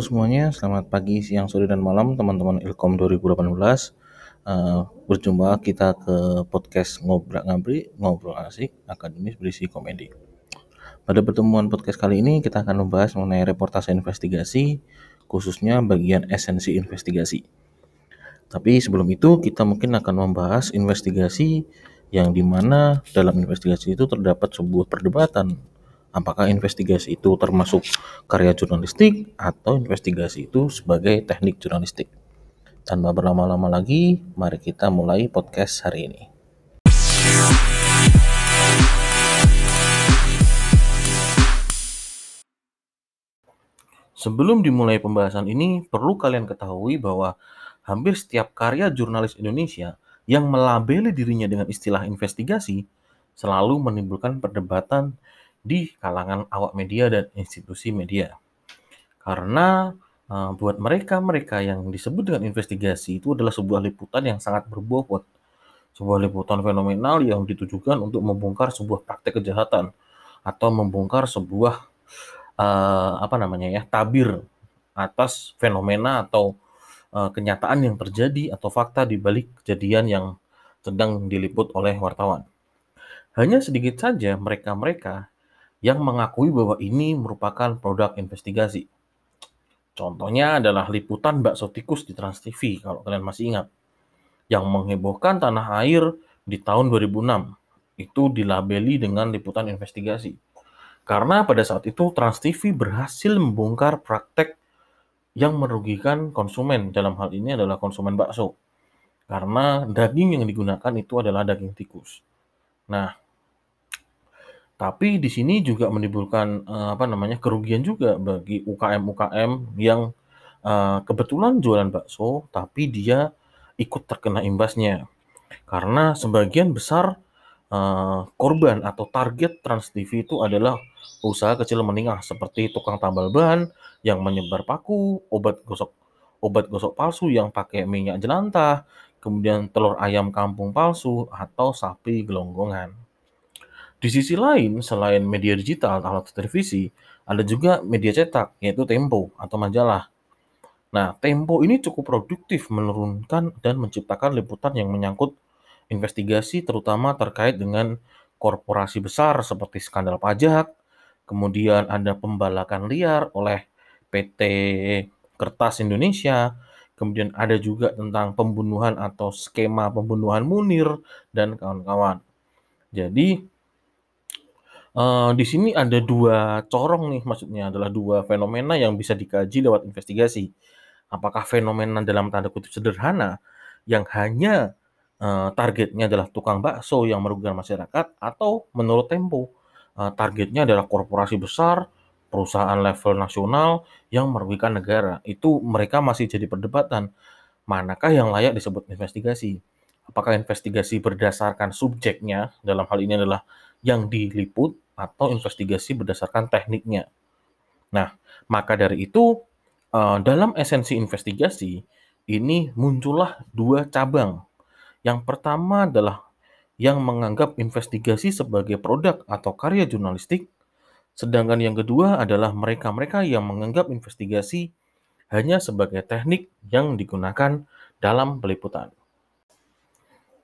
Semuanya, selamat pagi, siang, sore, dan malam teman-teman Ilkom 2018. Uh, berjumpa kita ke podcast Ngobrol Ngabri, Ngobrol Asik, Akademis Berisi Komedi. Pada pertemuan podcast kali ini kita akan membahas mengenai reportase investigasi, khususnya bagian esensi investigasi. Tapi sebelum itu kita mungkin akan membahas investigasi yang di mana dalam investigasi itu terdapat sebuah perdebatan apakah investigasi itu termasuk karya jurnalistik atau investigasi itu sebagai teknik jurnalistik. Tanpa berlama-lama lagi, mari kita mulai podcast hari ini. Sebelum dimulai pembahasan ini, perlu kalian ketahui bahwa hampir setiap karya jurnalis Indonesia yang melabeli dirinya dengan istilah investigasi selalu menimbulkan perdebatan di kalangan awak media dan institusi media. Karena uh, buat mereka-mereka yang disebut dengan investigasi itu adalah sebuah liputan yang sangat berbobot. Sebuah liputan fenomenal yang ditujukan untuk membongkar sebuah praktek kejahatan atau membongkar sebuah uh, apa namanya ya tabir atas fenomena atau uh, kenyataan yang terjadi atau fakta di balik kejadian yang sedang diliput oleh wartawan. Hanya sedikit saja mereka-mereka yang mengakui bahwa ini merupakan produk investigasi. Contohnya adalah liputan bakso tikus di Trans TV, kalau kalian masih ingat, yang menghebohkan tanah air di tahun 2006. Itu dilabeli dengan liputan investigasi. Karena pada saat itu Trans TV berhasil membongkar praktek yang merugikan konsumen. Dalam hal ini adalah konsumen bakso. Karena daging yang digunakan itu adalah daging tikus. Nah, tapi di sini juga menimbulkan uh, apa namanya kerugian juga bagi UKM-UKM yang uh, kebetulan jualan bakso, tapi dia ikut terkena imbasnya karena sebagian besar uh, korban atau target Trans TV itu adalah usaha kecil menengah seperti tukang tambal ban yang menyebar paku, obat gosok obat gosok palsu yang pakai minyak jelantah, kemudian telur ayam kampung palsu atau sapi gelonggongan. Di sisi lain, selain media digital atau televisi, ada juga media cetak, yaitu Tempo atau majalah. Nah, Tempo ini cukup produktif menurunkan dan menciptakan liputan yang menyangkut investigasi terutama terkait dengan korporasi besar seperti skandal pajak, kemudian ada pembalakan liar oleh PT Kertas Indonesia, kemudian ada juga tentang pembunuhan atau skema pembunuhan Munir dan kawan-kawan. Jadi Uh, di sini ada dua corong nih, maksudnya adalah dua fenomena yang bisa dikaji lewat investigasi. Apakah fenomena dalam tanda kutip sederhana yang hanya uh, targetnya adalah tukang bakso yang merugikan masyarakat atau menurut Tempo uh, targetnya adalah korporasi besar, perusahaan level nasional yang merugikan negara. Itu mereka masih jadi perdebatan. Manakah yang layak disebut investigasi? Apakah investigasi berdasarkan subjeknya dalam hal ini adalah yang diliput atau investigasi berdasarkan tekniknya. Nah, maka dari itu eh, dalam esensi investigasi ini muncullah dua cabang. Yang pertama adalah yang menganggap investigasi sebagai produk atau karya jurnalistik, sedangkan yang kedua adalah mereka-mereka yang menganggap investigasi hanya sebagai teknik yang digunakan dalam peliputan.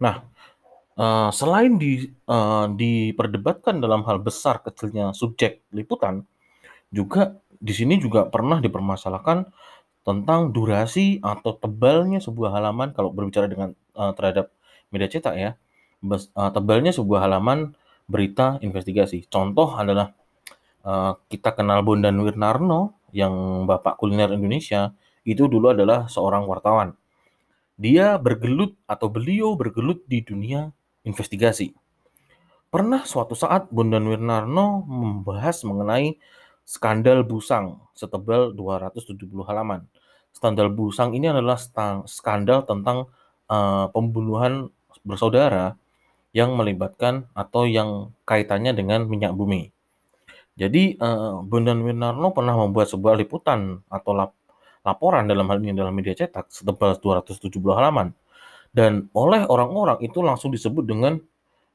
Nah, Uh, selain di uh, diperdebatkan dalam hal besar kecilnya subjek liputan, juga di sini juga pernah dipermasalahkan tentang durasi atau tebalnya sebuah halaman kalau berbicara dengan uh, terhadap media cetak ya. Bes, uh, tebalnya sebuah halaman berita investigasi. Contoh adalah uh, kita kenal Bondan Wirnarno yang Bapak Kuliner Indonesia itu dulu adalah seorang wartawan. Dia bergelut atau beliau bergelut di dunia investigasi. Pernah suatu saat Bondan Wirnarno membahas mengenai skandal Busang setebal 270 halaman. Skandal Busang ini adalah skandal tentang uh, pembunuhan bersaudara yang melibatkan atau yang kaitannya dengan minyak bumi. Jadi uh, Bondan Wirnarno pernah membuat sebuah liputan atau laporan dalam hal ini dalam media cetak setebal 270 halaman dan oleh orang-orang itu langsung disebut dengan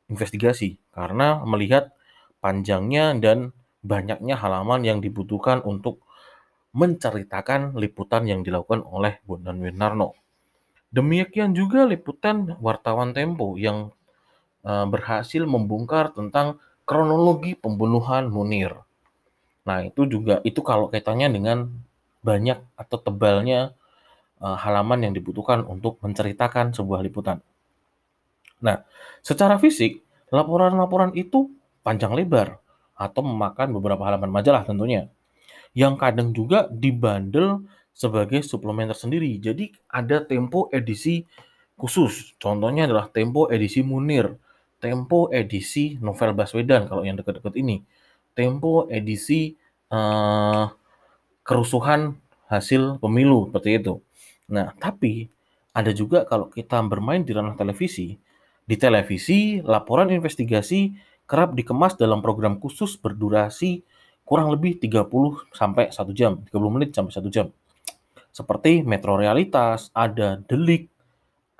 investigasi karena melihat panjangnya dan banyaknya halaman yang dibutuhkan untuk menceritakan liputan yang dilakukan oleh Bondan Winarno. Demikian juga liputan wartawan Tempo yang uh, berhasil membongkar tentang kronologi pembunuhan Munir. Nah, itu juga itu kalau kaitannya dengan banyak atau tebalnya uh, halaman yang dibutuhkan untuk menceritakan sebuah liputan. Nah, secara fisik, laporan-laporan itu panjang lebar atau memakan beberapa halaman majalah tentunya. Yang kadang juga dibandel sebagai suplemen tersendiri. Jadi ada Tempo edisi khusus. Contohnya adalah Tempo edisi Munir, Tempo edisi novel Baswedan kalau yang dekat-dekat ini, Tempo edisi uh, kerusuhan hasil pemilu seperti itu. Nah, tapi ada juga kalau kita bermain di ranah televisi, di televisi laporan investigasi kerap dikemas dalam program khusus berdurasi kurang lebih 30 sampai 1 jam, 30 menit sampai 1 jam. Seperti Metro Realitas, ada Delik,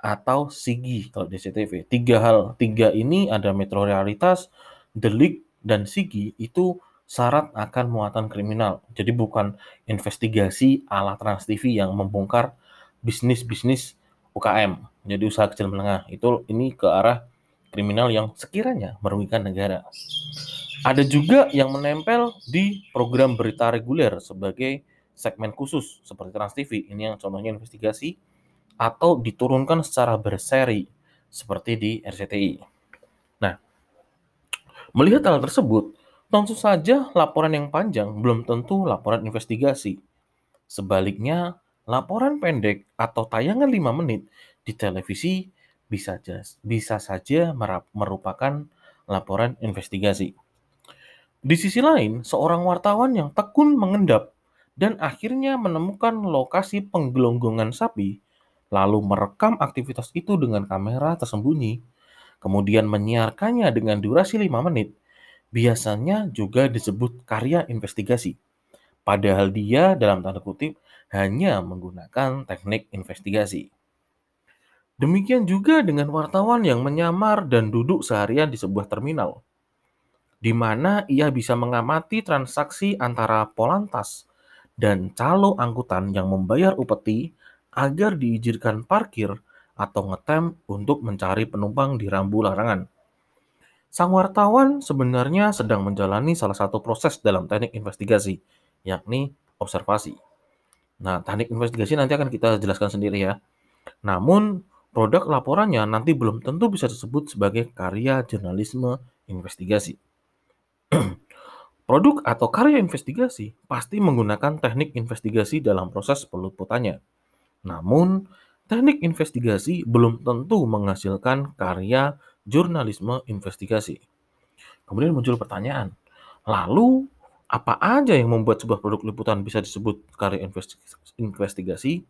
atau Sigi kalau di CTV. Tiga hal, tiga ini ada Metro Realitas, Delik, dan Sigi itu syarat akan muatan kriminal. Jadi bukan investigasi ala Trans TV yang membongkar bisnis-bisnis UKM, jadi usaha kecil menengah. Itu ini ke arah kriminal yang sekiranya merugikan negara. Ada juga yang menempel di program berita reguler sebagai segmen khusus seperti Trans TV. Ini yang contohnya investigasi atau diturunkan secara berseri seperti di RCTI. Nah, melihat hal tersebut, tentu saja laporan yang panjang belum tentu laporan investigasi. Sebaliknya, laporan pendek atau tayangan 5 menit di televisi bisa bisa saja merupakan laporan investigasi. Di sisi lain, seorang wartawan yang tekun mengendap dan akhirnya menemukan lokasi penggelonggongan sapi, lalu merekam aktivitas itu dengan kamera tersembunyi, kemudian menyiarkannya dengan durasi 5 menit, biasanya juga disebut karya investigasi. Padahal dia dalam tanda kutip hanya menggunakan teknik investigasi. Demikian juga dengan wartawan yang menyamar dan duduk seharian di sebuah terminal di mana ia bisa mengamati transaksi antara Polantas dan calo angkutan yang membayar upeti agar diizinkan parkir atau ngetem untuk mencari penumpang di rambu larangan. Sang wartawan sebenarnya sedang menjalani salah satu proses dalam teknik investigasi, yakni observasi. Nah, teknik investigasi nanti akan kita jelaskan sendiri ya. Namun, produk laporannya nanti belum tentu bisa disebut sebagai karya jurnalisme investigasi. Produk atau karya investigasi pasti menggunakan teknik investigasi dalam proses peliputannya. Namun, teknik investigasi belum tentu menghasilkan karya jurnalisme investigasi. Kemudian muncul pertanyaan, lalu apa aja yang membuat sebuah produk liputan bisa disebut karya investigasi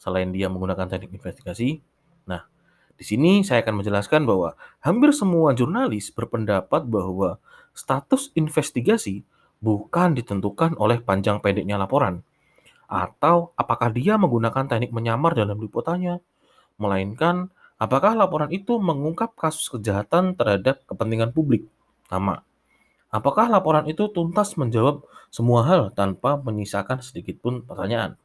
selain dia menggunakan teknik investigasi? Nah, di sini saya akan menjelaskan bahwa hampir semua jurnalis berpendapat bahwa status investigasi bukan ditentukan oleh panjang pendeknya laporan, atau apakah dia menggunakan teknik menyamar dalam liputannya, melainkan apakah laporan itu mengungkap kasus kejahatan terhadap kepentingan publik. Sama. Apakah laporan itu tuntas menjawab semua hal tanpa menyisakan sedikit pun pertanyaan?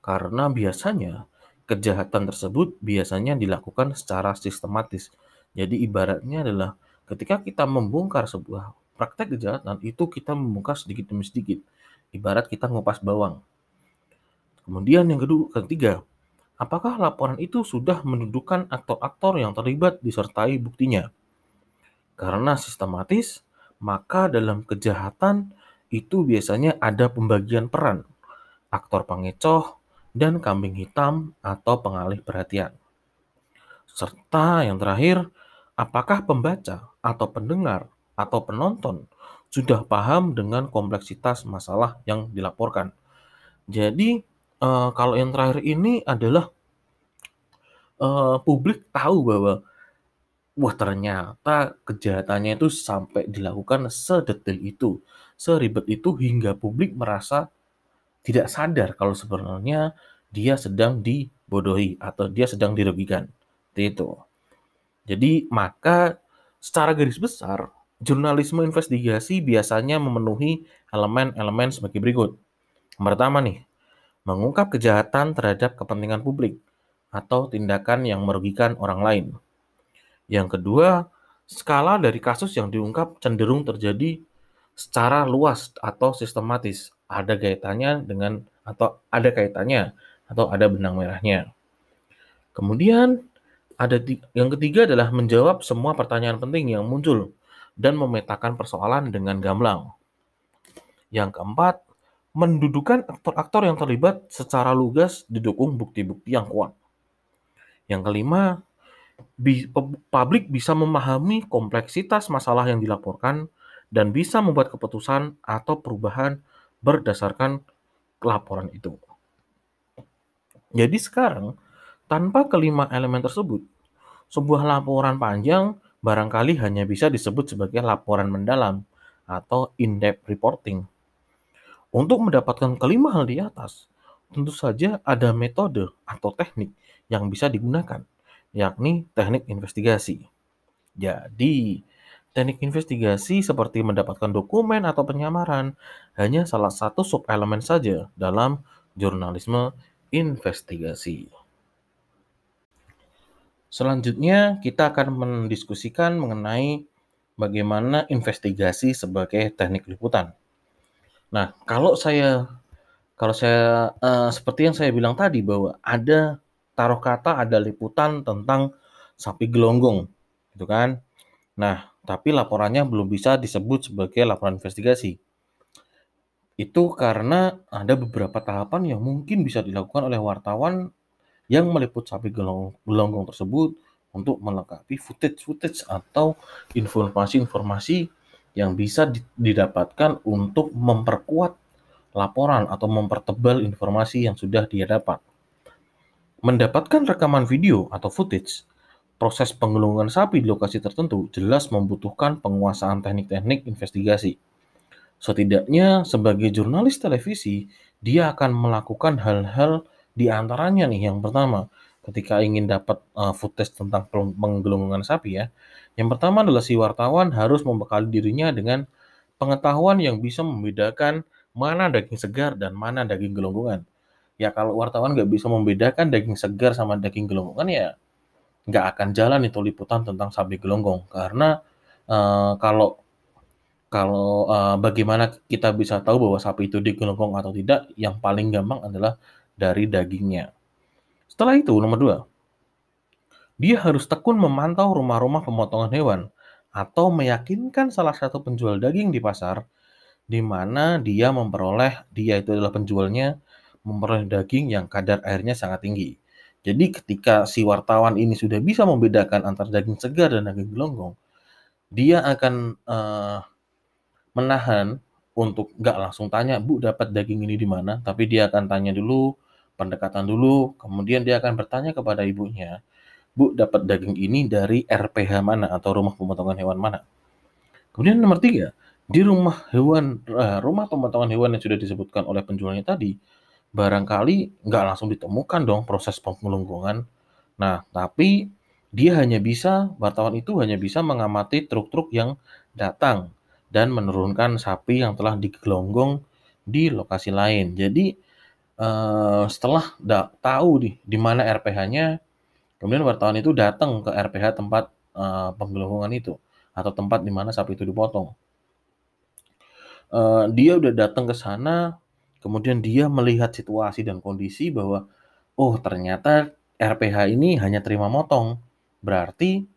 Karena biasanya kejahatan tersebut biasanya dilakukan secara sistematis. Jadi ibaratnya adalah Ketika kita membongkar sebuah praktek kejahatan, itu kita membongkar sedikit demi sedikit. Ibarat kita ngupas bawang. Kemudian yang kedua, ketiga, apakah laporan itu sudah mendudukan aktor-aktor yang terlibat disertai buktinya? Karena sistematis, maka dalam kejahatan itu biasanya ada pembagian peran, aktor pengecoh, dan kambing hitam atau pengalih perhatian. Serta yang terakhir, apakah pembaca atau pendengar atau penonton sudah paham dengan kompleksitas masalah yang dilaporkan. Jadi uh, kalau yang terakhir ini adalah uh, publik tahu bahwa wah ternyata kejahatannya itu sampai dilakukan sedetail itu, seribet itu hingga publik merasa tidak sadar kalau sebenarnya dia sedang dibodohi atau dia sedang dirugikan. Itu. Jadi maka secara garis besar jurnalisme investigasi biasanya memenuhi elemen-elemen sebagai berikut. Pertama nih, mengungkap kejahatan terhadap kepentingan publik atau tindakan yang merugikan orang lain. Yang kedua, skala dari kasus yang diungkap cenderung terjadi secara luas atau sistematis, ada kaitannya dengan atau ada kaitannya atau ada benang merahnya. Kemudian ada yang ketiga adalah menjawab semua pertanyaan penting yang muncul dan memetakan persoalan dengan gamblang. Yang keempat, mendudukan aktor-aktor yang terlibat secara lugas didukung bukti-bukti yang kuat. Yang kelima, publik bisa memahami kompleksitas masalah yang dilaporkan dan bisa membuat keputusan atau perubahan berdasarkan laporan itu. Jadi sekarang, tanpa kelima elemen tersebut, sebuah laporan panjang barangkali hanya bisa disebut sebagai laporan mendalam atau in-depth reporting. Untuk mendapatkan kelima hal di atas, tentu saja ada metode atau teknik yang bisa digunakan, yakni teknik investigasi. Jadi, teknik investigasi seperti mendapatkan dokumen atau penyamaran hanya salah satu subelemen saja dalam jurnalisme investigasi. Selanjutnya, kita akan mendiskusikan mengenai bagaimana investigasi sebagai teknik liputan. Nah, kalau saya kalau saya uh, seperti yang saya bilang tadi bahwa ada taruh kata ada liputan tentang sapi gelonggong, gitu kan? Nah, tapi laporannya belum bisa disebut sebagai laporan investigasi. Itu karena ada beberapa tahapan yang mungkin bisa dilakukan oleh wartawan yang meliput sapi gelonggong tersebut untuk melengkapi footage-footage atau informasi-informasi yang bisa didapatkan untuk memperkuat laporan atau mempertebal informasi yang sudah dia dapat. Mendapatkan rekaman video atau footage, proses penggelongan sapi di lokasi tertentu jelas membutuhkan penguasaan teknik-teknik investigasi. Setidaknya sebagai jurnalis televisi, dia akan melakukan hal-hal di antaranya nih. Yang pertama, ketika ingin dapat uh, footage tentang penggelongan sapi ya, yang pertama adalah si wartawan harus membekali dirinya dengan pengetahuan yang bisa membedakan mana daging segar dan mana daging gelonggongan. Ya kalau wartawan nggak bisa membedakan daging segar sama daging gelonggongan ya nggak akan jalan itu liputan tentang sapi gelonggong karena uh, kalau kalau uh, bagaimana kita bisa tahu bahwa sapi itu digelonggong atau tidak, yang paling gampang adalah dari dagingnya. Setelah itu, nomor dua, dia harus tekun memantau rumah-rumah pemotongan hewan atau meyakinkan salah satu penjual daging di pasar di mana dia memperoleh, dia itu adalah penjualnya, memperoleh daging yang kadar airnya sangat tinggi. Jadi ketika si wartawan ini sudah bisa membedakan antara daging segar dan daging gelonggong, dia akan uh, menahan untuk nggak langsung tanya, Bu dapat daging ini di mana, tapi dia akan tanya dulu, pendekatan dulu, kemudian dia akan bertanya kepada ibunya, Bu dapat daging ini dari RPH mana atau rumah pemotongan hewan mana. Kemudian nomor tiga, di rumah hewan, uh, rumah pemotongan hewan yang sudah disebutkan oleh penjualnya tadi, barangkali nggak langsung ditemukan dong proses penggelonggongan. Nah, tapi dia hanya bisa, wartawan itu hanya bisa mengamati truk-truk yang datang dan menurunkan sapi yang telah digelonggong di lokasi lain. Jadi uh, setelah tahu di di mana RPH-nya, Kemudian wartawan itu datang ke RPH tempat uh, penggelonggongan itu atau tempat di mana sapi itu dipotong. Uh, dia udah datang ke sana, kemudian dia melihat situasi dan kondisi bahwa oh ternyata RPH ini hanya terima motong. Berarti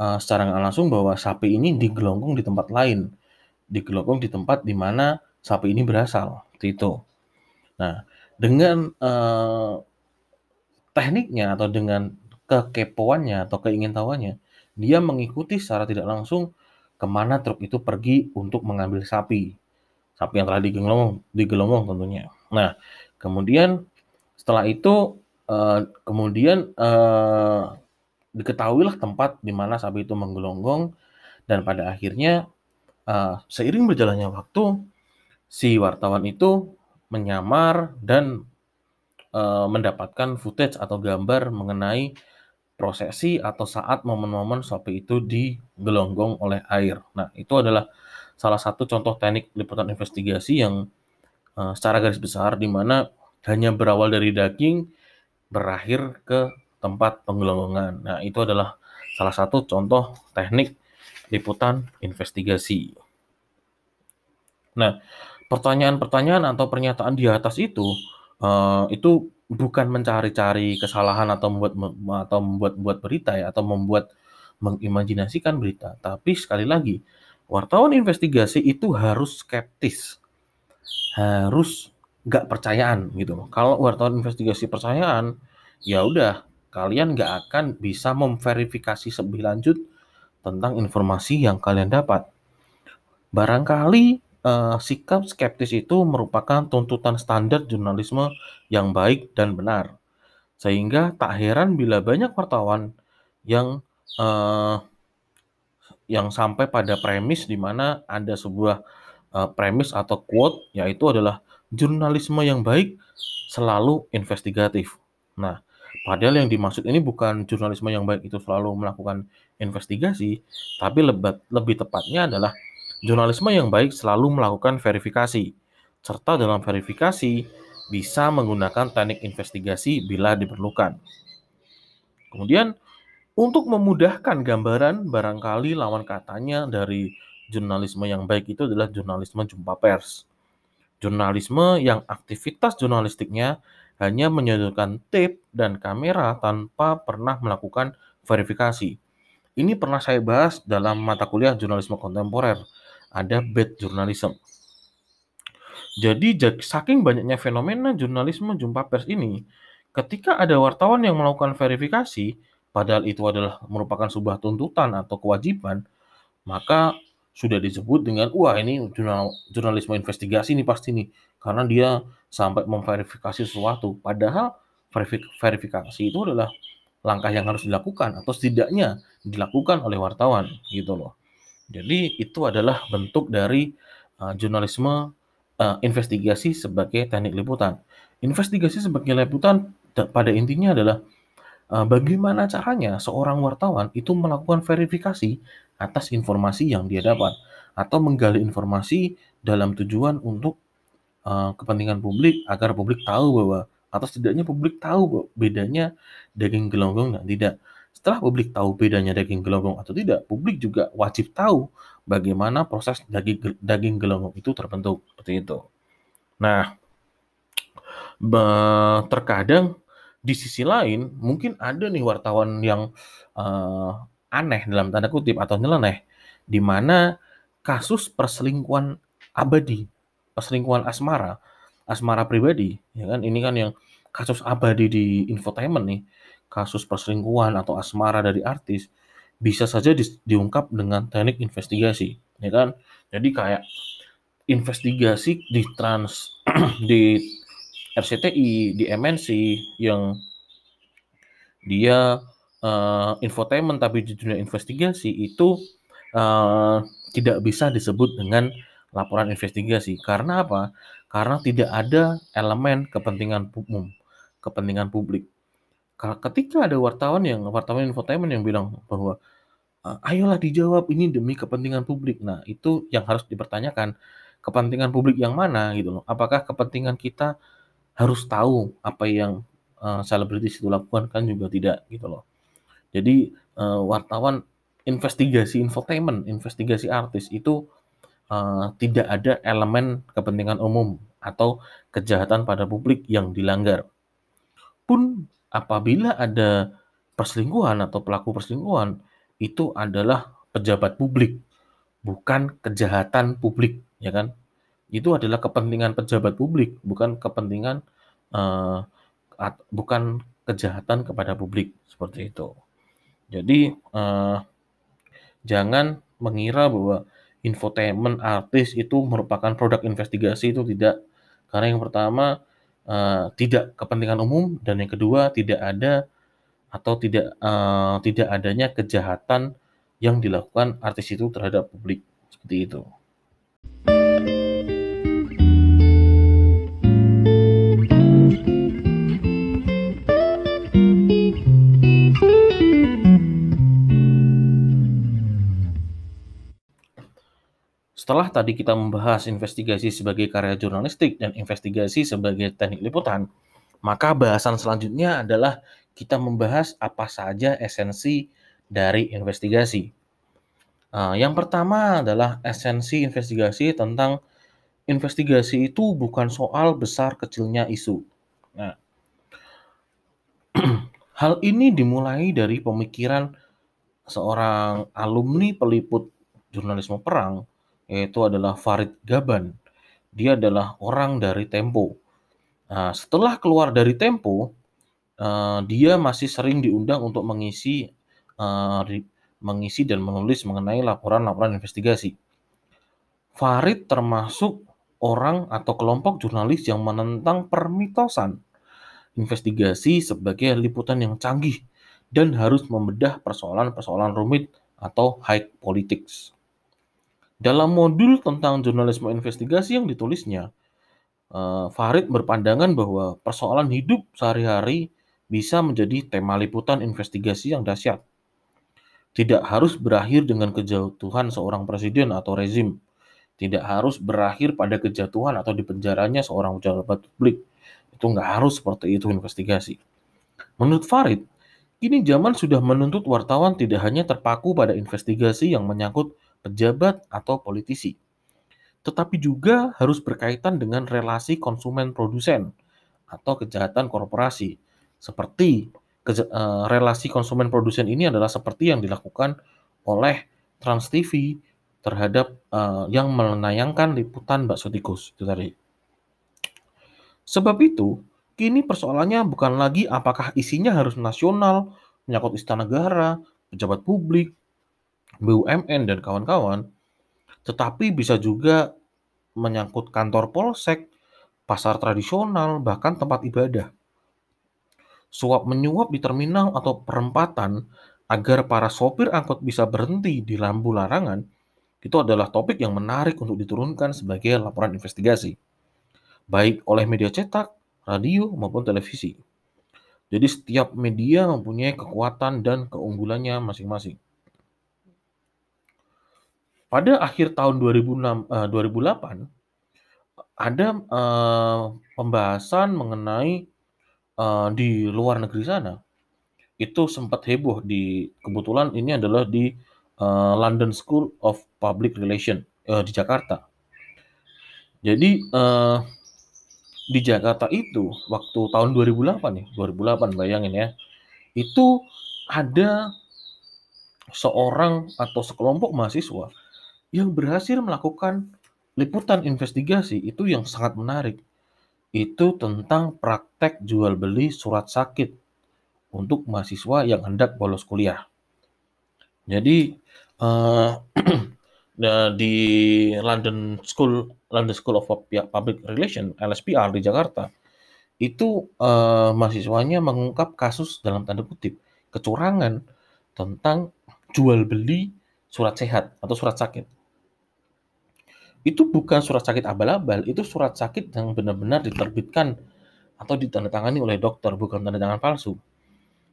uh, secara nggak langsung bahwa sapi ini digelonggong di tempat lain, digelonggong di tempat di mana sapi ini berasal. Itu. Nah, dengan uh, tekniknya atau dengan kekepoannya atau keingintahuannya, dia mengikuti secara tidak langsung ke mana truk itu pergi untuk mengambil sapi. Sapi yang telah digelonggong, digelonggong tentunya. Nah, kemudian setelah itu uh, kemudian uh, diketahuilah tempat di mana sapi itu menggelonggong dan pada akhirnya uh, seiring berjalannya waktu si wartawan itu menyamar dan uh, mendapatkan footage atau gambar mengenai prosesi atau saat momen-momen sapi itu digelonggong oleh air. Nah, itu adalah salah satu contoh teknik liputan investigasi yang uh, secara garis besar di mana hanya berawal dari daging berakhir ke tempat penggelonggongan. Nah, itu adalah salah satu contoh teknik liputan investigasi. Nah, pertanyaan-pertanyaan atau pernyataan di atas itu uh, itu bukan mencari-cari kesalahan atau membuat atau membuat buat berita ya atau membuat mengimajinasikan berita, tapi sekali lagi wartawan investigasi itu harus skeptis, harus nggak percayaan gitu Kalau wartawan investigasi percayaan, ya udah kalian nggak akan bisa memverifikasi lebih lanjut tentang informasi yang kalian dapat. Barangkali uh, sikap skeptis itu merupakan tuntutan standar jurnalisme yang baik dan benar. Sehingga tak heran bila banyak wartawan yang uh, yang sampai pada premis di mana ada sebuah uh, premis atau quote yaitu adalah jurnalisme yang baik selalu investigatif. Nah, padahal yang dimaksud ini bukan jurnalisme yang baik itu selalu melakukan investigasi, tapi lebih, lebih tepatnya adalah Jurnalisme yang baik selalu melakukan verifikasi, serta dalam verifikasi bisa menggunakan teknik investigasi bila diperlukan. Kemudian, untuk memudahkan gambaran, barangkali lawan katanya dari jurnalisme yang baik itu adalah jurnalisme jumpa pers. Jurnalisme yang aktivitas jurnalistiknya hanya menyodorkan tape dan kamera tanpa pernah melakukan verifikasi. Ini pernah saya bahas dalam mata kuliah jurnalisme kontemporer ada bad journalism. Jadi saking banyaknya fenomena jurnalisme jumpa pers ini, ketika ada wartawan yang melakukan verifikasi, padahal itu adalah merupakan sebuah tuntutan atau kewajiban, maka sudah disebut dengan wah ini jurnal, jurnalisme investigasi ini pasti nih karena dia sampai memverifikasi sesuatu padahal verifikasi itu adalah langkah yang harus dilakukan atau setidaknya dilakukan oleh wartawan gitu loh. Jadi itu adalah bentuk dari uh, jurnalisme uh, investigasi sebagai teknik liputan. Investigasi sebagai liputan pada intinya adalah uh, bagaimana caranya seorang wartawan itu melakukan verifikasi atas informasi yang dia dapat atau menggali informasi dalam tujuan untuk uh, kepentingan publik agar publik tahu bahwa atau setidaknya publik tahu bedanya daging gelonggong dan tidak. Setelah publik tahu bedanya daging gelonggong atau tidak, publik juga wajib tahu bagaimana proses daging daging gelonggong itu terbentuk seperti itu. Nah, terkadang di sisi lain mungkin ada nih wartawan yang uh, aneh dalam tanda kutip atau nyeleneh di mana kasus perselingkuhan abadi, perselingkuhan asmara, asmara pribadi, ya kan ini kan yang kasus abadi di infotainment nih kasus perselingkuhan atau asmara dari artis bisa saja di, diungkap dengan teknik investigasi, ya kan? Jadi kayak investigasi di trans di RCTI, di MNC yang dia uh, infotainment tapi di dunia investigasi itu uh, tidak bisa disebut dengan laporan investigasi. Karena apa? Karena tidak ada elemen kepentingan umum, kepentingan publik ketika ada wartawan yang wartawan infotainment yang bilang bahwa ayolah dijawab ini demi kepentingan publik. Nah, itu yang harus dipertanyakan. Kepentingan publik yang mana gitu loh. Apakah kepentingan kita harus tahu apa yang selebritis uh, itu lakukan kan juga tidak gitu loh. Jadi uh, wartawan investigasi infotainment, investigasi artis itu uh, tidak ada elemen kepentingan umum atau kejahatan pada publik yang dilanggar. Pun apabila ada perselingkuhan atau pelaku perselingkuhan itu adalah pejabat publik, bukan kejahatan publik, ya kan? Itu adalah kepentingan pejabat publik, bukan kepentingan uh, bukan kejahatan kepada publik seperti itu. Jadi uh, jangan mengira bahwa infotainment artis itu merupakan produk investigasi itu tidak. Karena yang pertama uh, tidak kepentingan umum dan yang kedua tidak ada atau tidak uh, tidak adanya kejahatan yang dilakukan artis itu terhadap publik seperti itu. Setelah tadi kita membahas investigasi sebagai karya jurnalistik dan investigasi sebagai teknik liputan, maka bahasan selanjutnya adalah kita membahas apa saja esensi dari investigasi. Uh, yang pertama adalah esensi investigasi tentang investigasi itu bukan soal besar kecilnya isu. Nah, hal ini dimulai dari pemikiran seorang alumni peliput jurnalisme perang, yaitu adalah Farid Gaban. Dia adalah orang dari Tempo. Nah, setelah keluar dari Tempo, uh, dia masih sering diundang untuk mengisi uh, mengisi dan menulis mengenai laporan-laporan investigasi. Farid termasuk orang atau kelompok jurnalis yang menentang permitosan investigasi sebagai liputan yang canggih dan harus membedah persoalan-persoalan rumit atau high politics. Dalam modul tentang jurnalisme investigasi yang ditulisnya, eh, Farid berpandangan bahwa persoalan hidup sehari-hari bisa menjadi tema liputan investigasi yang dahsyat tidak harus berakhir dengan kejatuhan seorang presiden atau rezim. Tidak harus berakhir pada kejatuhan atau dipenjaranya seorang pejabat publik. Itu nggak harus seperti itu investigasi. Menurut Farid, kini zaman sudah menuntut wartawan tidak hanya terpaku pada investigasi yang menyangkut pejabat atau politisi, tetapi juga harus berkaitan dengan relasi konsumen produsen atau kejahatan korporasi, seperti uh, relasi konsumen produsen ini adalah seperti yang dilakukan oleh Trans TV terhadap uh, yang menayangkan liputan bakso tikus itu tadi. Sebab itu, kini persoalannya bukan lagi apakah isinya harus nasional, menyangkut istana negara, pejabat publik, BUMN dan kawan-kawan, tetapi bisa juga menyangkut kantor polsek, pasar tradisional, bahkan tempat ibadah suap menyuap di terminal atau perempatan agar para sopir angkot bisa berhenti di lampu larangan, itu adalah topik yang menarik untuk diturunkan sebagai laporan investigasi, baik oleh media cetak, radio, maupun televisi. Jadi setiap media mempunyai kekuatan dan keunggulannya masing-masing. Pada akhir tahun 2006, uh, 2008, ada uh, pembahasan mengenai uh, di luar negeri sana, itu sempat heboh di kebetulan ini adalah di uh, London School of Public Relation uh, di Jakarta. Jadi uh, di Jakarta itu waktu tahun 2008 nih, 2008 bayangin ya, itu ada seorang atau sekelompok mahasiswa yang berhasil melakukan liputan investigasi itu yang sangat menarik itu tentang praktek jual beli surat sakit untuk mahasiswa yang hendak bolos kuliah. Jadi uh, di London School London School of Public Relation LSPR di Jakarta itu uh, mahasiswanya mengungkap kasus dalam tanda kutip kecurangan tentang jual beli surat sehat atau surat sakit itu bukan surat sakit abal-abal, itu surat sakit yang benar-benar diterbitkan atau ditandatangani oleh dokter, bukan tanda tangan palsu.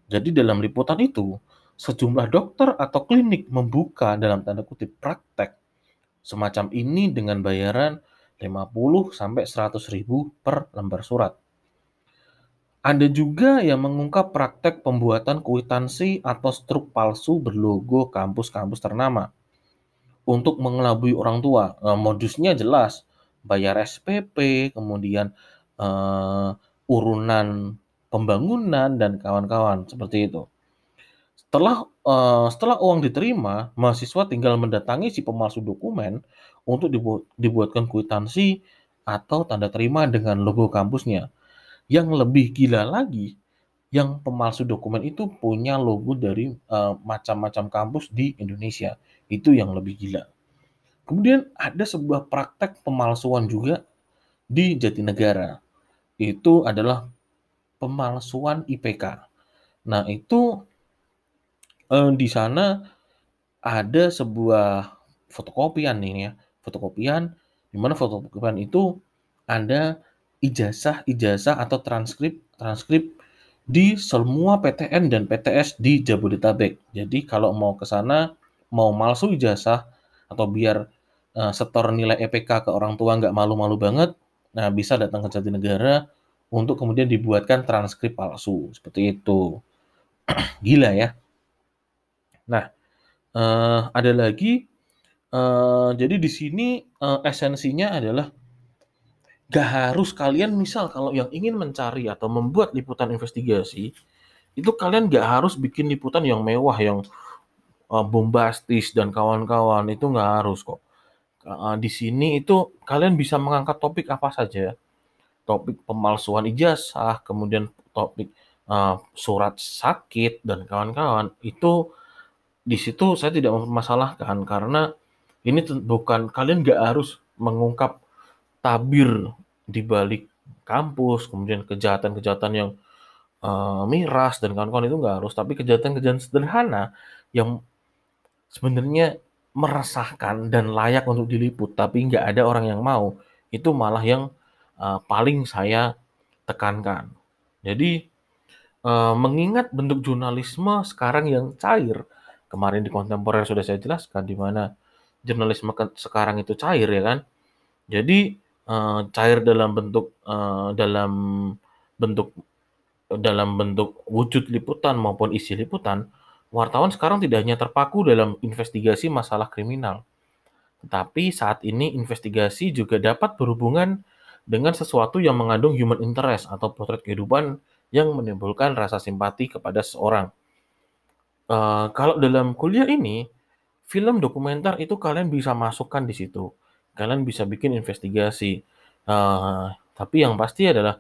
Jadi dalam liputan itu, sejumlah dokter atau klinik membuka dalam tanda kutip praktek semacam ini dengan bayaran 50 sampai 100 ribu per lembar surat. Ada juga yang mengungkap praktek pembuatan kuitansi atau struk palsu berlogo kampus-kampus ternama untuk mengelabui orang tua. Nah, modusnya jelas, bayar SPP, kemudian uh, urunan pembangunan dan kawan-kawan seperti itu. Setelah uh, setelah uang diterima, mahasiswa tinggal mendatangi si pemalsu dokumen untuk dibuat, dibuatkan kwitansi atau tanda terima dengan logo kampusnya. Yang lebih gila lagi, yang pemalsu dokumen itu punya logo dari uh, macam-macam kampus di Indonesia. Itu yang lebih gila. Kemudian ada sebuah praktek pemalsuan juga di Jatinegara. Itu adalah pemalsuan IPK. Nah, itu eh, di sana ada sebuah fotokopian nih ya, fotokopian di mana fotokopian itu ada ijazah-ijazah atau transkrip transkrip di semua PTN dan PTS di Jabodetabek. Jadi kalau mau ke sana mau malsu ijazah atau biar uh, setor nilai EPK ke orang tua nggak malu-malu banget, nah bisa datang ke Jatinegara untuk kemudian dibuatkan transkrip palsu seperti itu. Gila ya. Nah, uh, ada lagi uh, jadi di sini uh, esensinya adalah gak harus kalian misal kalau yang ingin mencari atau membuat liputan investigasi itu kalian gak harus bikin liputan yang mewah yang uh, bombastis dan kawan-kawan itu nggak harus kok. Uh, di sini itu kalian bisa mengangkat topik apa saja topik pemalsuan ijazah kemudian topik uh, surat sakit dan kawan-kawan itu di situ saya tidak mempermasalahkan karena ini bukan kalian nggak harus mengungkap tabir di balik kampus, kemudian kejahatan-kejahatan yang uh, miras dan kawan-kawan itu nggak harus, tapi kejahatan-kejahatan sederhana yang sebenarnya meresahkan dan layak untuk diliput, tapi nggak ada orang yang mau, itu malah yang uh, paling saya tekankan. Jadi uh, mengingat bentuk jurnalisme sekarang yang cair, kemarin di kontemporer sudah saya jelaskan di mana jurnalisme sekarang itu cair ya kan. Jadi uh, cair dalam bentuk uh, dalam bentuk dalam bentuk wujud liputan maupun isi liputan, wartawan sekarang tidak hanya terpaku dalam investigasi masalah kriminal, tetapi saat ini investigasi juga dapat berhubungan dengan sesuatu yang mengandung human interest atau potret kehidupan yang menimbulkan rasa simpati kepada seseorang. Uh, kalau dalam kuliah ini, film dokumenter itu kalian bisa masukkan di situ. Kalian bisa bikin investigasi. Uh, tapi yang pasti adalah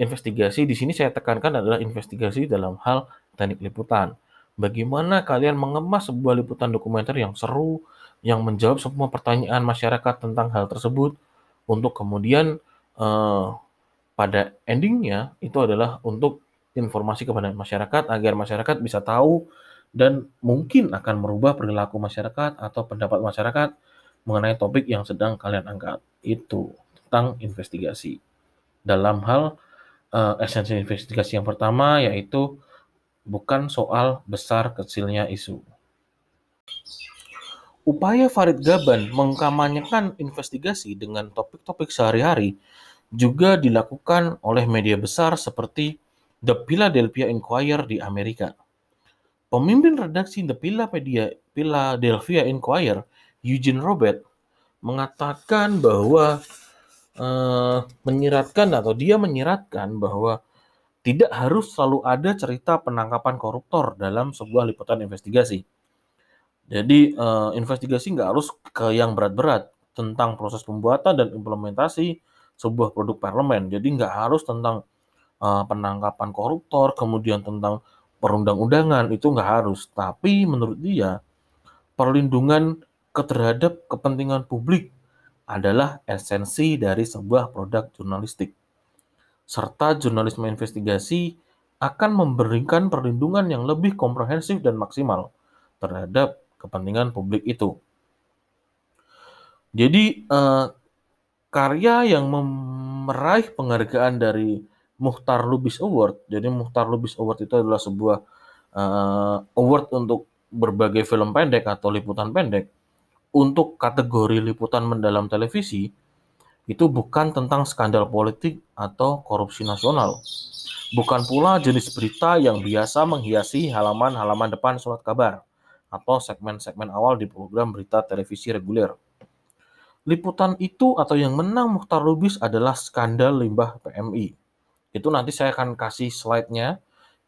investigasi di sini saya tekankan adalah investigasi dalam hal teknik liputan. Bagaimana kalian mengemas sebuah liputan dokumenter yang seru, yang menjawab semua pertanyaan masyarakat tentang hal tersebut, untuk kemudian uh, pada endingnya itu adalah untuk informasi kepada masyarakat agar masyarakat bisa tahu dan mungkin akan merubah perilaku masyarakat atau pendapat masyarakat mengenai topik yang sedang kalian angkat. Itu tentang investigasi. Dalam hal uh, esensi investigasi yang pertama yaitu bukan soal besar kecilnya isu. Upaya Farid Gaban mengkampanyekan investigasi dengan topik-topik sehari-hari juga dilakukan oleh media besar seperti The Philadelphia Inquirer di Amerika. Pemimpin redaksi The Philadelphia Inquirer, Eugene Robert, mengatakan bahwa uh, menyiratkan atau dia menyiratkan bahwa tidak harus selalu ada cerita penangkapan koruptor dalam sebuah liputan investigasi. Jadi uh, investigasi nggak harus ke yang berat-berat tentang proses pembuatan dan implementasi sebuah produk parlemen. Jadi nggak harus tentang uh, penangkapan koruptor, kemudian tentang perundang-undangan itu nggak harus. Tapi menurut dia, perlindungan terhadap kepentingan publik adalah esensi dari sebuah produk jurnalistik. Serta jurnalisme investigasi akan memberikan perlindungan yang lebih komprehensif dan maksimal terhadap kepentingan publik itu. Jadi eh, karya yang meraih penghargaan dari Muhtar Lubis Award. Jadi Muhtar Lubis Award itu adalah sebuah uh, award untuk berbagai film pendek atau liputan pendek. Untuk kategori liputan mendalam televisi, itu bukan tentang skandal politik atau korupsi nasional. Bukan pula jenis berita yang biasa menghiasi halaman-halaman depan surat kabar atau segmen-segmen awal di program berita televisi reguler. Liputan itu atau yang menang Muhtar Lubis adalah skandal limbah PMI itu nanti saya akan kasih slide-nya.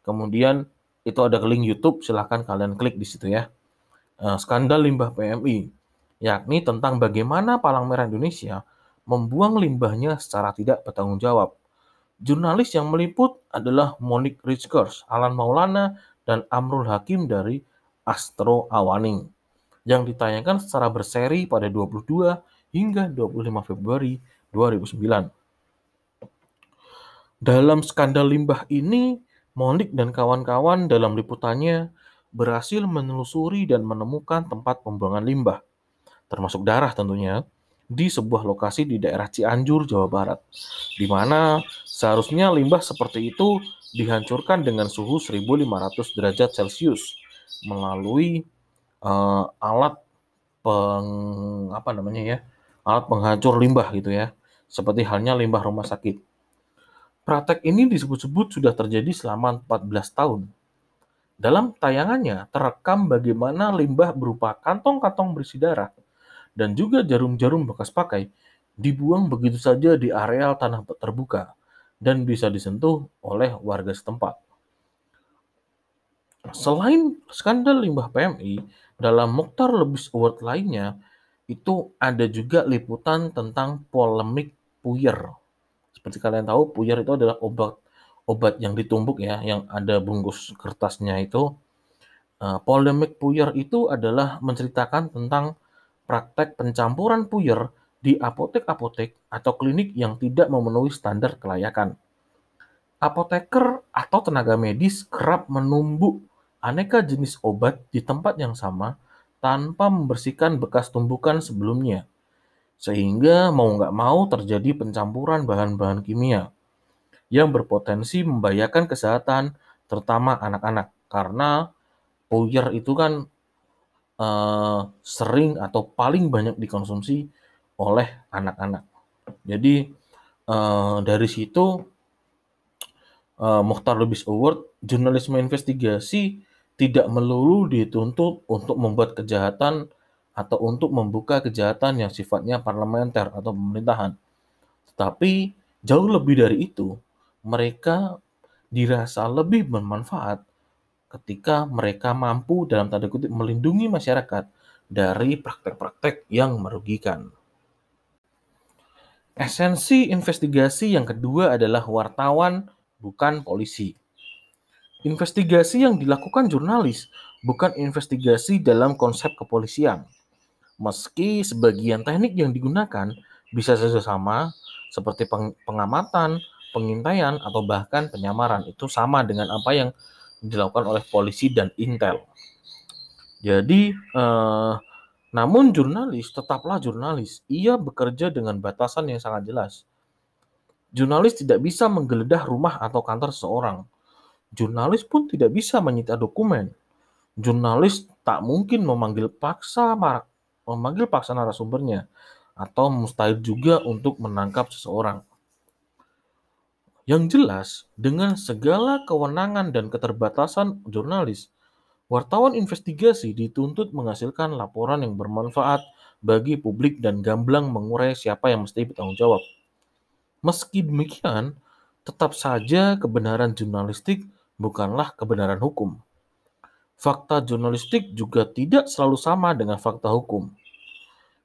Kemudian itu ada link YouTube, silahkan kalian klik di situ ya. Uh, skandal limbah PMI, yakni tentang bagaimana Palang Merah Indonesia membuang limbahnya secara tidak bertanggung jawab. Jurnalis yang meliput adalah Monique Richgers, Alan Maulana, dan Amrul Hakim dari Astro Awaning yang ditayangkan secara berseri pada 22 hingga 25 Februari 2009. Dalam skandal limbah ini, Monik dan kawan-kawan dalam liputannya berhasil menelusuri dan menemukan tempat pembuangan limbah, termasuk darah tentunya, di sebuah lokasi di daerah Cianjur, Jawa Barat, di mana seharusnya limbah seperti itu dihancurkan dengan suhu 1500 derajat Celcius melalui uh, alat peng apa namanya ya, alat penghancur limbah gitu ya, seperti halnya limbah rumah sakit. Praktek ini disebut-sebut sudah terjadi selama 14 tahun. Dalam tayangannya terekam bagaimana limbah berupa kantong-kantong berisi darah dan juga jarum-jarum bekas pakai dibuang begitu saja di areal tanah terbuka dan bisa disentuh oleh warga setempat. Selain skandal limbah PMI, dalam Mukhtar Lebis Award lainnya, itu ada juga liputan tentang polemik puyer. Seperti kalian tahu, puyer itu adalah obat obat yang ditumbuk ya, yang ada bungkus kertasnya itu. Uh, polemik puyer itu adalah menceritakan tentang praktek pencampuran puyer di apotek-apotek atau klinik yang tidak memenuhi standar kelayakan. Apoteker atau tenaga medis kerap menumbuk aneka jenis obat di tempat yang sama tanpa membersihkan bekas tumbukan sebelumnya. Sehingga mau nggak mau terjadi pencampuran bahan-bahan kimia yang berpotensi membahayakan kesehatan terutama anak-anak karena puyer itu kan uh, sering atau paling banyak dikonsumsi oleh anak-anak. Jadi uh, dari situ uh, Mukhtar Lubis Award jurnalisme investigasi tidak melulu dituntut untuk membuat kejahatan atau untuk membuka kejahatan yang sifatnya parlementer atau pemerintahan. Tetapi jauh lebih dari itu, mereka dirasa lebih bermanfaat ketika mereka mampu dalam tanda kutip melindungi masyarakat dari praktek-praktek yang merugikan. Esensi investigasi yang kedua adalah wartawan, bukan polisi. Investigasi yang dilakukan jurnalis bukan investigasi dalam konsep kepolisian. Meski sebagian teknik yang digunakan bisa sama, seperti pengamatan, pengintaian, atau bahkan penyamaran, itu sama dengan apa yang dilakukan oleh polisi dan intel. Jadi, eh, namun jurnalis tetaplah jurnalis. Ia bekerja dengan batasan yang sangat jelas. Jurnalis tidak bisa menggeledah rumah atau kantor seseorang Jurnalis pun tidak bisa menyita dokumen. Jurnalis tak mungkin memanggil paksa memanggil paksa narasumbernya atau mustahil juga untuk menangkap seseorang. Yang jelas, dengan segala kewenangan dan keterbatasan jurnalis, wartawan investigasi dituntut menghasilkan laporan yang bermanfaat bagi publik dan gamblang mengurai siapa yang mesti bertanggung jawab. Meski demikian, tetap saja kebenaran jurnalistik bukanlah kebenaran hukum. Fakta jurnalistik juga tidak selalu sama dengan fakta hukum.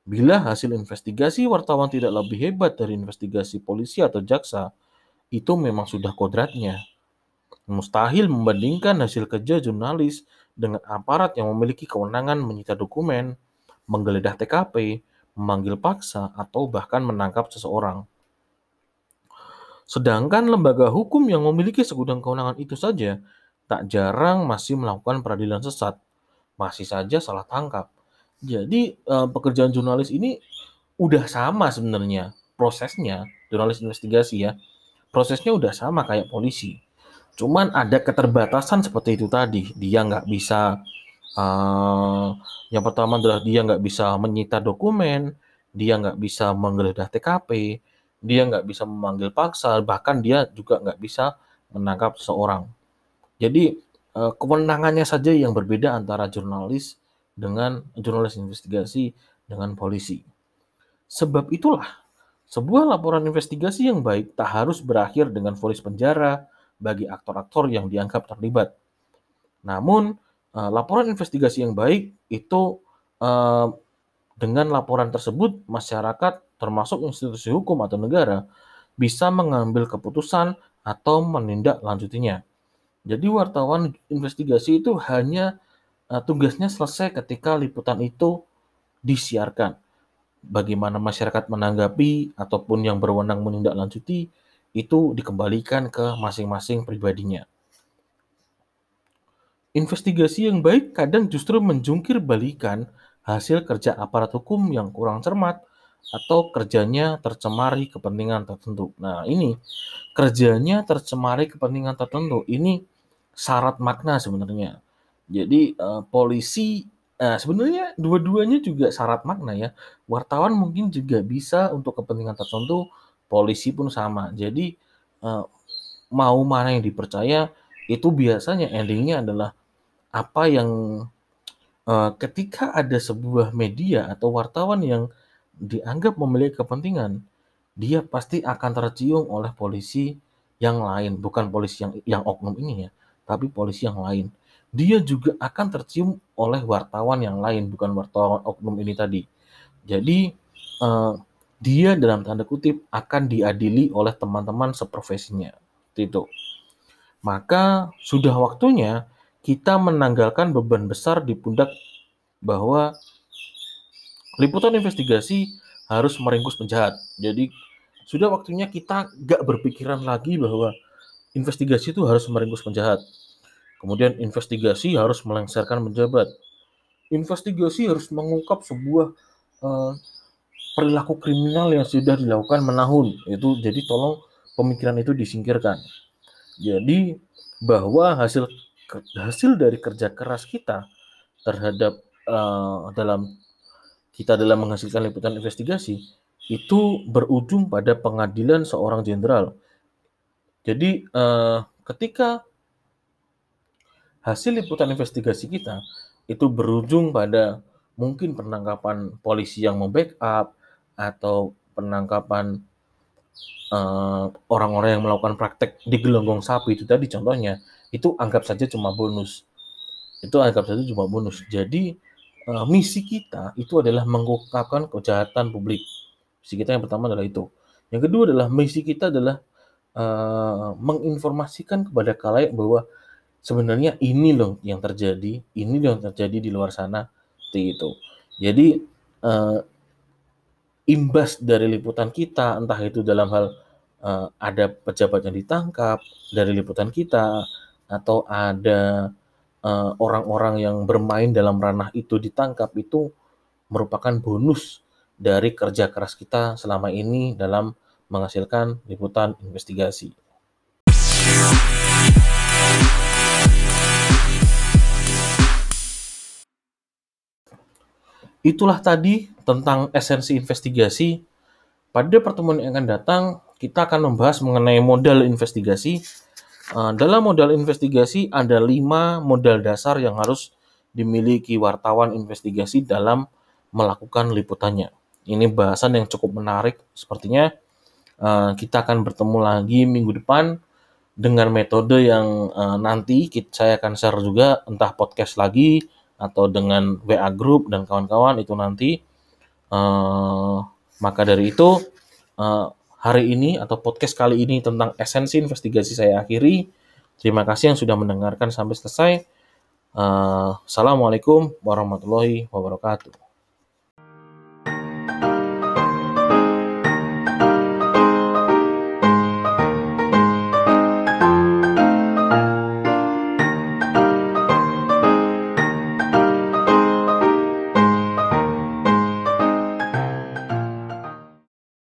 Bila hasil investigasi wartawan tidak lebih hebat dari investigasi polisi atau jaksa, itu memang sudah kodratnya. Mustahil membandingkan hasil kerja jurnalis dengan aparat yang memiliki kewenangan menyita dokumen, menggeledah TKP, memanggil paksa, atau bahkan menangkap seseorang. Sedangkan lembaga hukum yang memiliki segudang kewenangan itu saja tak jarang masih melakukan peradilan sesat, masih saja salah tangkap. Jadi eh, pekerjaan jurnalis ini udah sama sebenarnya prosesnya, jurnalis investigasi ya. Prosesnya udah sama kayak polisi. Cuman ada keterbatasan seperti itu tadi. Dia nggak bisa uh, yang pertama adalah dia nggak bisa menyita dokumen, dia nggak bisa menggeledah TKP, dia nggak bisa memanggil paksa, bahkan dia juga nggak bisa menangkap seseorang. Jadi eh, kewenangannya saja yang berbeda antara jurnalis dengan jurnalis investigasi dengan polisi. Sebab itulah sebuah laporan investigasi yang baik tak harus berakhir dengan vonis penjara bagi aktor-aktor yang dianggap terlibat. Namun eh, laporan investigasi yang baik itu eh, dengan laporan tersebut masyarakat termasuk institusi hukum atau negara, bisa mengambil keputusan atau menindaklanjutinya. Jadi wartawan investigasi itu hanya uh, tugasnya selesai ketika liputan itu disiarkan. Bagaimana masyarakat menanggapi ataupun yang berwenang menindaklanjuti itu dikembalikan ke masing-masing pribadinya. Investigasi yang baik kadang justru menjungkir balikan hasil kerja aparat hukum yang kurang cermat atau kerjanya tercemari kepentingan tertentu. Nah, ini kerjanya tercemari kepentingan tertentu. Ini syarat makna sebenarnya. Jadi uh, polisi Nah, sebenarnya dua-duanya juga syarat makna ya. Wartawan mungkin juga bisa untuk kepentingan tertentu, polisi pun sama. Jadi uh, mau mana yang dipercaya itu biasanya endingnya adalah apa yang uh, ketika ada sebuah media atau wartawan yang dianggap memiliki kepentingan, dia pasti akan tercium oleh polisi yang lain, bukan polisi yang yang oknum ini ya, tapi polisi yang lain dia juga akan tercium oleh wartawan yang lain, bukan wartawan oknum ini tadi. Jadi uh, dia dalam tanda kutip akan diadili oleh teman-teman seprofesinya. Itu. Maka sudah waktunya kita menanggalkan beban besar di pundak bahwa liputan investigasi harus meringkus penjahat. Jadi sudah waktunya kita gak berpikiran lagi bahwa investigasi itu harus meringkus penjahat. Kemudian investigasi harus melengsarkan penjabat. Investigasi harus mengungkap sebuah uh, perilaku kriminal yang sudah dilakukan menahun. Itu jadi tolong pemikiran itu disingkirkan. Jadi bahwa hasil hasil dari kerja keras kita terhadap uh, dalam kita dalam menghasilkan liputan investigasi itu berujung pada pengadilan seorang jenderal. Jadi uh, ketika hasil liputan investigasi kita itu berujung pada mungkin penangkapan polisi yang membackup atau penangkapan eh, orang-orang yang melakukan praktek di gelonggong sapi itu tadi contohnya itu anggap saja cuma bonus. Itu anggap saja cuma bonus. Jadi uh, misi kita itu adalah mengungkapkan kejahatan publik. Misi kita yang pertama adalah itu. Yang kedua adalah misi kita adalah uh, menginformasikan kepada kalayak bahwa sebenarnya ini loh yang terjadi, ini loh yang terjadi di luar sana, itu. Jadi uh, imbas dari liputan kita, entah itu dalam hal uh, ada pejabat yang ditangkap dari liputan kita, atau ada eh, orang-orang yang bermain dalam ranah itu ditangkap, itu merupakan bonus dari kerja keras kita selama ini dalam menghasilkan liputan investigasi. Itulah tadi tentang esensi investigasi. Pada pertemuan yang akan datang, kita akan membahas mengenai modal investigasi. Eh, dalam modal investigasi ada lima modal dasar yang harus dimiliki wartawan investigasi dalam melakukan liputannya. Ini bahasan yang cukup menarik. Sepertinya eh, kita akan bertemu lagi minggu depan dengan metode yang eh, nanti saya akan share juga entah podcast lagi atau dengan WA group dan kawan-kawan itu nanti. Uh, maka dari itu uh, hari ini atau podcast kali ini tentang esensi investigasi saya akhiri. Terima kasih yang sudah mendengarkan sampai selesai. Uh, Assalamualaikum warahmatullahi wabarakatuh.